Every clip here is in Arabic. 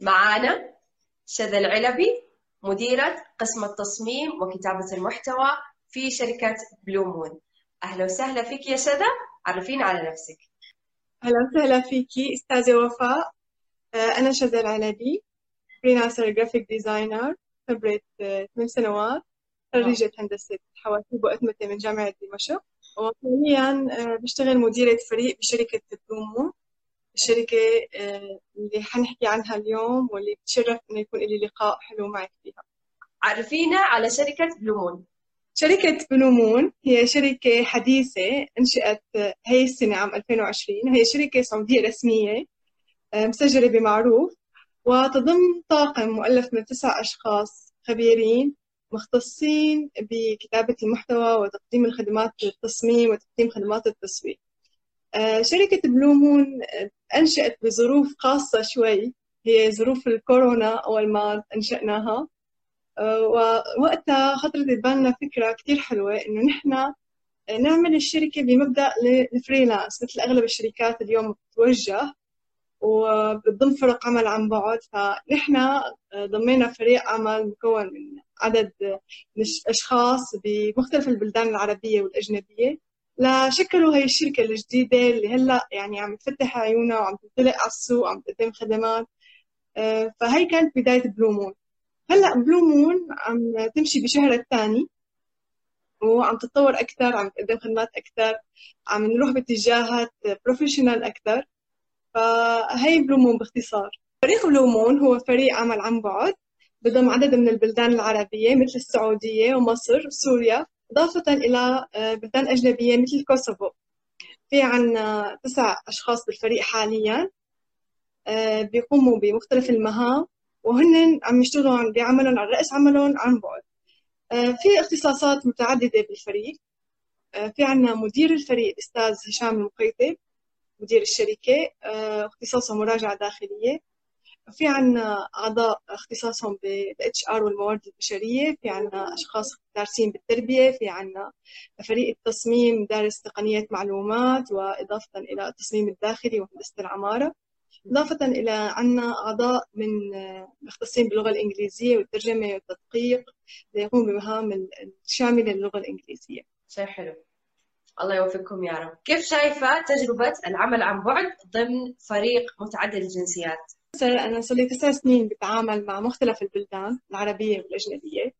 معانا شذى العلبي مديرة قسم التصميم وكتابة المحتوى في شركة Blue Moon أهلا وسهلا فيك يا شذى عرفينا على نفسك. أهلا وسهلا فيكي أستاذة وفاء. آه، أنا شذى العلبي freelancer graphic designer خبرة آه، ثمان سنوات خريجة هندسة حواسيب وأتمتة من جامعة دمشق. وحاليا آه، بشتغل مديرة فريق بشركة بلو مون الشركة اللي حنحكي عنها اليوم واللي بتشرف إنه يكون لي لقاء حلو معك فيها. عرفينا على شركة بلو مون. شركة بلو مون هي شركة حديثة أنشئت هي السنة عام 2020 هي شركة سعودية رسمية مسجلة بمعروف وتضم طاقم مؤلف من تسع أشخاص خبيرين مختصين بكتابة المحتوى وتقديم الخدمات التصميم وتقديم خدمات التسويق. آه، شركة بلومون أنشأت بظروف خاصة شوي. هي ظروف الكورونا أول ما أنشأناها. آه، ووقتها خطرت ببالنا فكرة كتير حلوة إنه نحن نعمل الشركة بمبدأ الفريلانس مثل أغلب الشركات اليوم بتتوجه وبتضم فرق عمل عن بعد. فنحن ضمينا فريق عمل مكون من عدد من الأشخاص بمختلف البلدان العربية والأجنبية. لشكلوا هي الشركة الجديدة اللي هلأ يعني عم تفتح عيونها وعم تنطلق على السوق وعم تقدم خدمات. آه، فهي كانت بداية بلو مون هلأ بلو مون عم تمشي بشهرها الثاني وعم تتطور أكثر عم تقدم خدمات أكثر عم نروح باتجاهات professional أكثر فهي بلو مون باختصار. فريق بلو مون هو فريق عمل عن بعد بضم عدد من البلدان العربية مثل السعودية ومصر وسوريا. إضافة إلى آه، بلدان أجنبية مثل كوسوفو. في عنا تسع أشخاص بالفريق حاليا آه، بيقوموا بمختلف المهام وهن عم يشتغلوا بعملهم على رأس عملهم عن بعد آه، في اختصاصات متعددة بالفريق. في عنا مدير الفريق الأستاذ هشام المقيتب مدير الشركة اختصاصه مراجعة داخلية. في عنا أعضاء اختصاصهم بال HR والموارد البشرية في عنا أشخاص دارسين بالتربية في عنا فريق التصميم دارس تقنية معلومات وإضافة إلى التصميم الداخلي وهندسة العمارة. إضافة إلى عنا أعضاء من مختصين باللغة الإنجليزية والترجمة والتدقيق ليقوموا بمهام الشاملة للغة الإنجليزية. شيء حلو. الله يوفقكم يا رب. كيف شايفة تجربة العمل عن بعد ضمن فريق متعدد الجنسيات؟ أنا صار لي تسع سنين بتعامل مع مختلف البلدان العربية والأجنبية.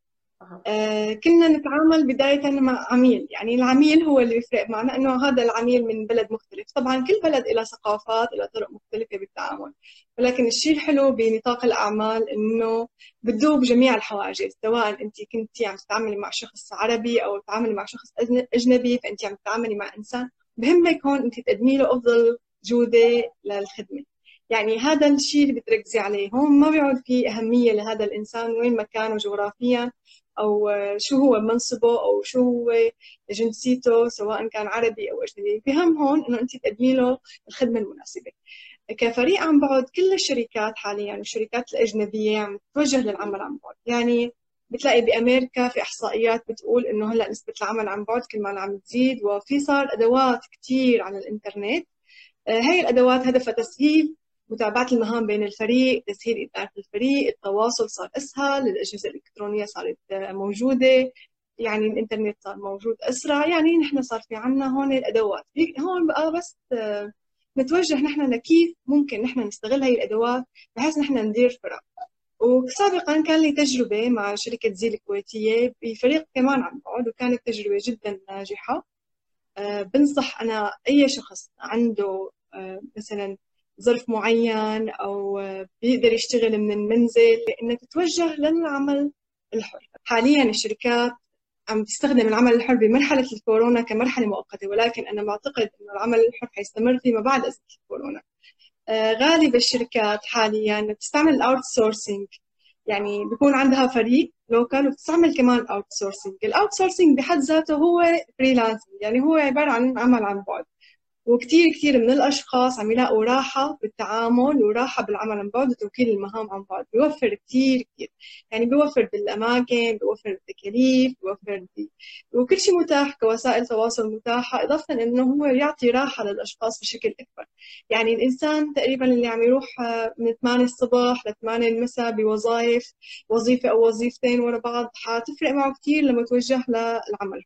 آه كنا نتعامل بداية مع عميل. يعني العميل هو اللي بيفرق معنا أنه هذا العميل من بلد مختلف. طبعا كل بلد له ثقافات له طرق مختلفة بالتعامل. ولكن الشيء الحلو بنطاق الأعمال أنه بتذوب جميع الحواجز. سواء أنت كنتي عم تتعاملي مع شخص عربي أو تتعاملي مع شخص أجنبي فأنت عم تتعاملي مع إنسان. بهمك هون أنت تقدمي له أفضل جودة للخدمة. يعني هذا الشيء اللي بتركزي عليه هون ما بيعود في أهمية لهذا الإنسان وين مكانه جغرافيا أو شو هو منصبه أو شو هو جنسيته سواء كان عربي أو أجنبي. بهم هون إنه أنت تقدمي له الخدمة المناسبة. كفريق عن بعد كل الشركات حاليا الشركات الأجنبية عم تتوجه للعمل عن بعد. يعني بتلاقي بأمريكا في إحصائيات بتقول إنه هلأ نسبة العمل عن بعد كل ما عم تزيد وفي صار أدوات كثير على الإنترنت. آه، هاي الأدوات هدفها تسهيل متابعة المهام بين الفريق تسهيل إدارة الفريق التواصل صار أسهل الأجهزة الإلكترونية صارت موجودة يعني الإنترنت صار موجود أسرع يعني نحن صار في عنا هون الأدوات. هون بقى بس نتوجه نحن لكيف ممكن نحن نستغل هاي الأدوات بحيث نحن ندير فرق. وسابقا كان لي تجربة مع شركة زيل الكويتية بفريق كمان عن بعد وكانت تجربة جدا ناجحة. آه، بنصح أنا أي شخص عنده آه، مثلا ظرف معين أو بيقدر يشتغل من المنزل إنه تتوجه للعمل الحر. حاليا الشركات عم تستخدم العمل الحر بمرحلة الكورونا كمرحلة مؤقتة ولكن أنا بعتقد أنه العمل الحر حيستمر فيما بعد أزمة الكورونا. آه، غالب الشركات حاليا بتستعمل ال outsourcing يعني بيكون عندها فريق local وبتستعمل كمان outsourcing ال outsourcing بحد ذاته هو freelancing يعني هو عبارة عن عمل عن بعد. وكثير كثير من الأشخاص عم يلاقوا راحة بالتعامل وراحة بالعمل عن بعد وتوكيل المهام عن بعد. بيوفر كثير كثير يعني بيوفر بالأماكن بيوفر بالتكاليف بيوفر بي... وكل شيء متاح كوسائل تواصل متاحة إضافة إنه هو يعطي راحة للأشخاص بشكل أكبر. يعني الإنسان تقريبا اللي عم يروح من 8 الصبح ل 8 المساء بوظائف وظيفة أو وظيفتين ورا بعض حتفرق معه كثير لما توجه للعمل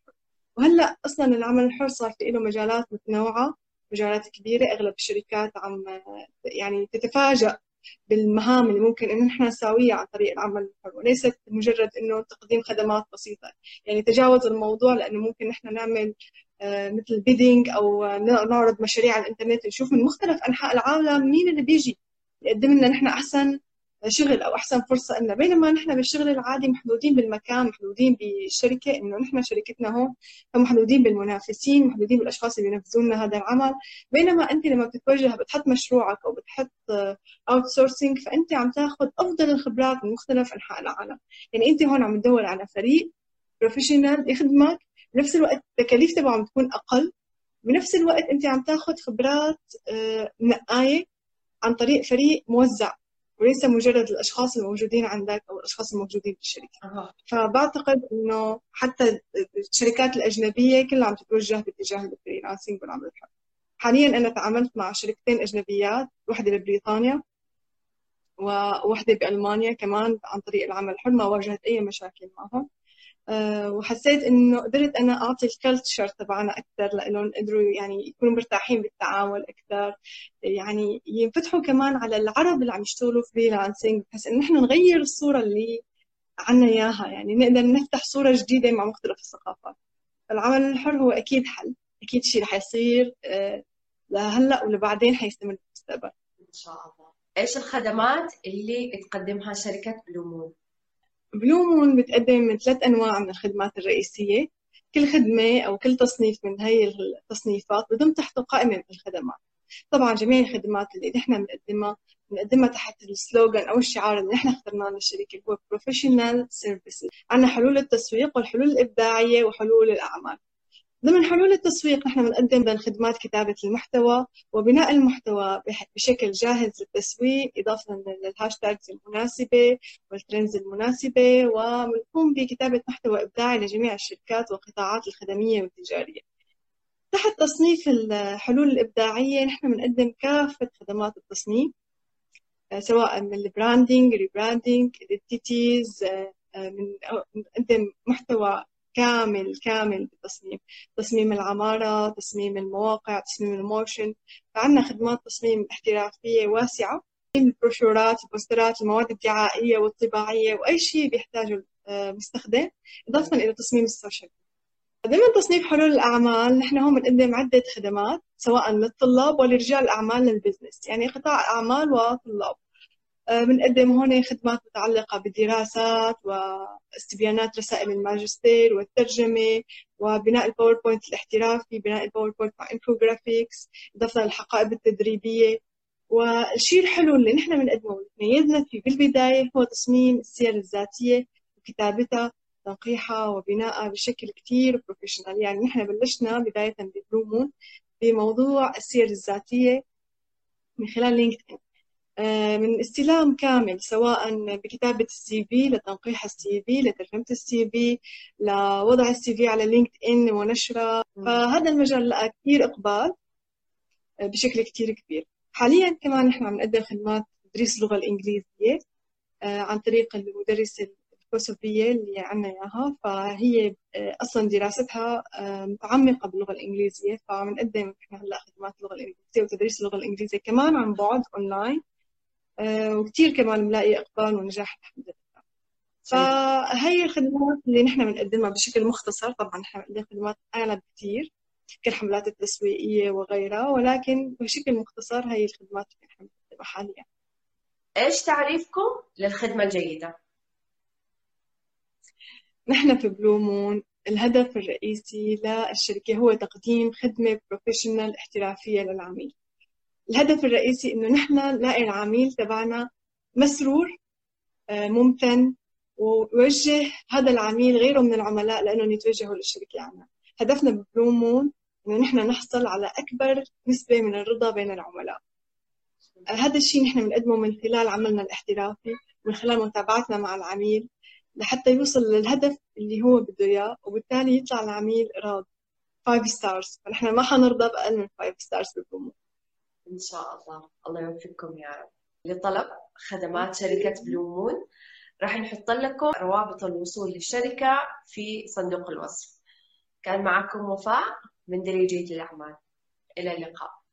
وهلأ أصلا العمل الحر صار في له مجالات متنوعة. مجالات كبيرة أغلب الشركات عم يعني تتفاجأ بالمهام اللي ممكن إنه نحن نساويها عن طريق العمل الحر. وليست مجرد إنه تقديم خدمات بسيطة. يعني تجاوز الموضوع لأنه ممكن نحن نعمل آه، مثل بيدنج أو نعرض مشاريع على الإنترنت نشوف من مختلف أنحاء العالم مين اللي بيجي يقدم لنا نحن أحسن شغل أو أحسن فرصة لنا بينما نحن بالشغل العادي محدودين بالمكان محدودين بالشركة إنه نحن شركتنا هون محدودين بالمنافسين محدودين بالأشخاص اللي ينفذون لنا هذا العمل. بينما أنت لما بتتوجه بتحط مشروعك أو بتحط outsourcing فأنت عم تاخذ أفضل الخبرات من مختلف أنحاء العالم. يعني أنت هون عم تدور على فريق professional يخدمك بنفس الوقت التكاليف تبعه عم تكون أقل. بنفس الوقت أنت عم تاخذ خبرات آه، منقاية عن طريق فريق موزع. وليس مجرد الأشخاص الموجودين عندك أو الأشخاص الموجودين بالشركة أه. فبعتقد إنه حتى الشركات الأجنبية كلها عم تتوجه باتجاه ال freelancing والعمل الحر. حاليا أنا تعاملت مع شركتين أجنبيات واحدة ببريطانيا وواحدة بألمانيا كمان عن طريق العمل الحر ما واجهت أي مشاكل معهم. وحسيت إنه قدرت أنا أعطي ال culture تبعنا أكثر لانهم قدروا يعني يكونوا مرتاحين بالتعامل أكثر يعني ينفتحوا كمان على العرب اللي عم يشتغلوا freelancing بحيث انه نحن نغير الصورة اللي عنا إياها. يعني نقدر نفتح صورة جديدة مع مختلف الثقافات. العمل الحر هو أكيد حل. أكيد شيء رح يصير آه، لهلأ ولبعدين حيستمر بالمستقبل. إن شاء الله. إيش الخدمات اللي تقدمها شركة بلو مون بلو مون بتقدم ثلاث أنواع من الخدمات الرئيسية. كل خدمة أو كل تصنيف من هي التصنيفات بضم تحته قائمة من الخدمات طبعا جميع الخدمات اللي نحن بنقدمها بنقدمها تحت ال slogan أو الشعار اللي نحن اخترناه للشركة هو professional services عندنا حلول التسويق والحلول الإبداعية وحلول الأعمال. ضمن حلول التسويق نحن بنقدم بين خدمات كتابة المحتوى وبناء المحتوى بشكل جاهز للتسويق إضافة لل hashtags المناسبة وال trends المناسبة وبنقوم بكتابة محتوى إبداعي لجميع الشركات والقطاعات الخدمية والتجارية. تحت تصنيف الحلول الإبداعية نحن بنقدم كافة خدمات التصميم سواء من ال branding rebranding identities بنقدم محتوى كامل كامل بالتصميم. تصميم العمارة تصميم المواقع تصميم ال motion. فعندنا خدمات تصميم احترافية واسعة. البروشورات البوسترات المواد الدعائية والطباعية وأي شيء بيحتاجه المستخدم إضافة إلى تصميم ال social ضمن تصنيف حلول الأعمال نحن هون بنقدم عدة خدمات سواء للطلاب ولرجال الأعمال لل business. يعني قطاع أعمال وطلاب. آه، بنقدم هون خدمات متعلقة بالدراسات واستبيانات رسائل الماجستير والترجمة وبناء ال PowerPoint الاحترافي بناء ال PowerPoint مع infographics إضافة للحقائب التدريبية. والشيء الحلو اللي نحن بنقدمه واللي تميزنا فيه بالبداية هو تصميم السير الذاتية وكتابتها تنقيحها وبنائها بشكل كتير professional يعني نحن بلشنا بداية ببلو مون بموضوع السير الذاتية من خلال LinkedIn آه، من استلام كامل سواء بكتابة ال CV لتنقيح ال CV لترجمة ال CV لوضع ال CV على LinkedIn ونشره فهذا المجال لقى كثير إقبال آه، بشكل كثير كبير. حاليا كمان نحن عم نقدم خدمات تدريس اللغة الإنجليزية آه، عن طريق المدرسة الكوسوفية اللي عنا إياها. فهي أصلا دراستها متعمقة باللغة الإنجليزية. فعم نقدم نحن هلأ خدمات اللغة الإنجليزية وتدريس اللغة الإنجليزية كمان عن بعد أونلاين. آه، وكثير كمان ملاقي إقبال ونجاح الحمد لله. فهي الخدمات اللي نحن بنقدمها بشكل مختصر طبعا نحن بنقدم خدمات أعلى بكثير كالحملات التسويقية وغيرها ولكن بشكل مختصر هي الخدمات اللي نحن بنقدمها حاليا. إيش تعريفكم للخدمة الجيدة؟ نحن في Blue Moon الهدف الرئيسي للشركة هو تقديم خدمة professional احترافية للعميل. الهدف الرئيسي إنه نحن نلاقي العميل تبعنا مسرور آه، ممتن ويوجه هذا العميل غيره من العملاء لأنهم يتوجهوا للشركة. عنا هدفنا ببلو مون إنه نحن نحصل على أكبر نسبة من الرضا بين العملاء. هذا الشيء نحن بنقدمه من خلال عملنا الاحترافي ومن خلال متابعتنا مع العميل لحتى يوصل للهدف اللي هو بده إياه وبالتالي يطلع العميل راضي. 5 stars فنحن ما حنرضى بأقل من 5 stars بال Blue Moon إن شاء الله. الله يوفقكم يا رب. لطلب خدمات شركة Blue Moon راح نحط لكم روابط الوصول للشركة في صندوق الوصف. كان معكم وفاء من جيد دليل الأعمال. إلى اللقاء.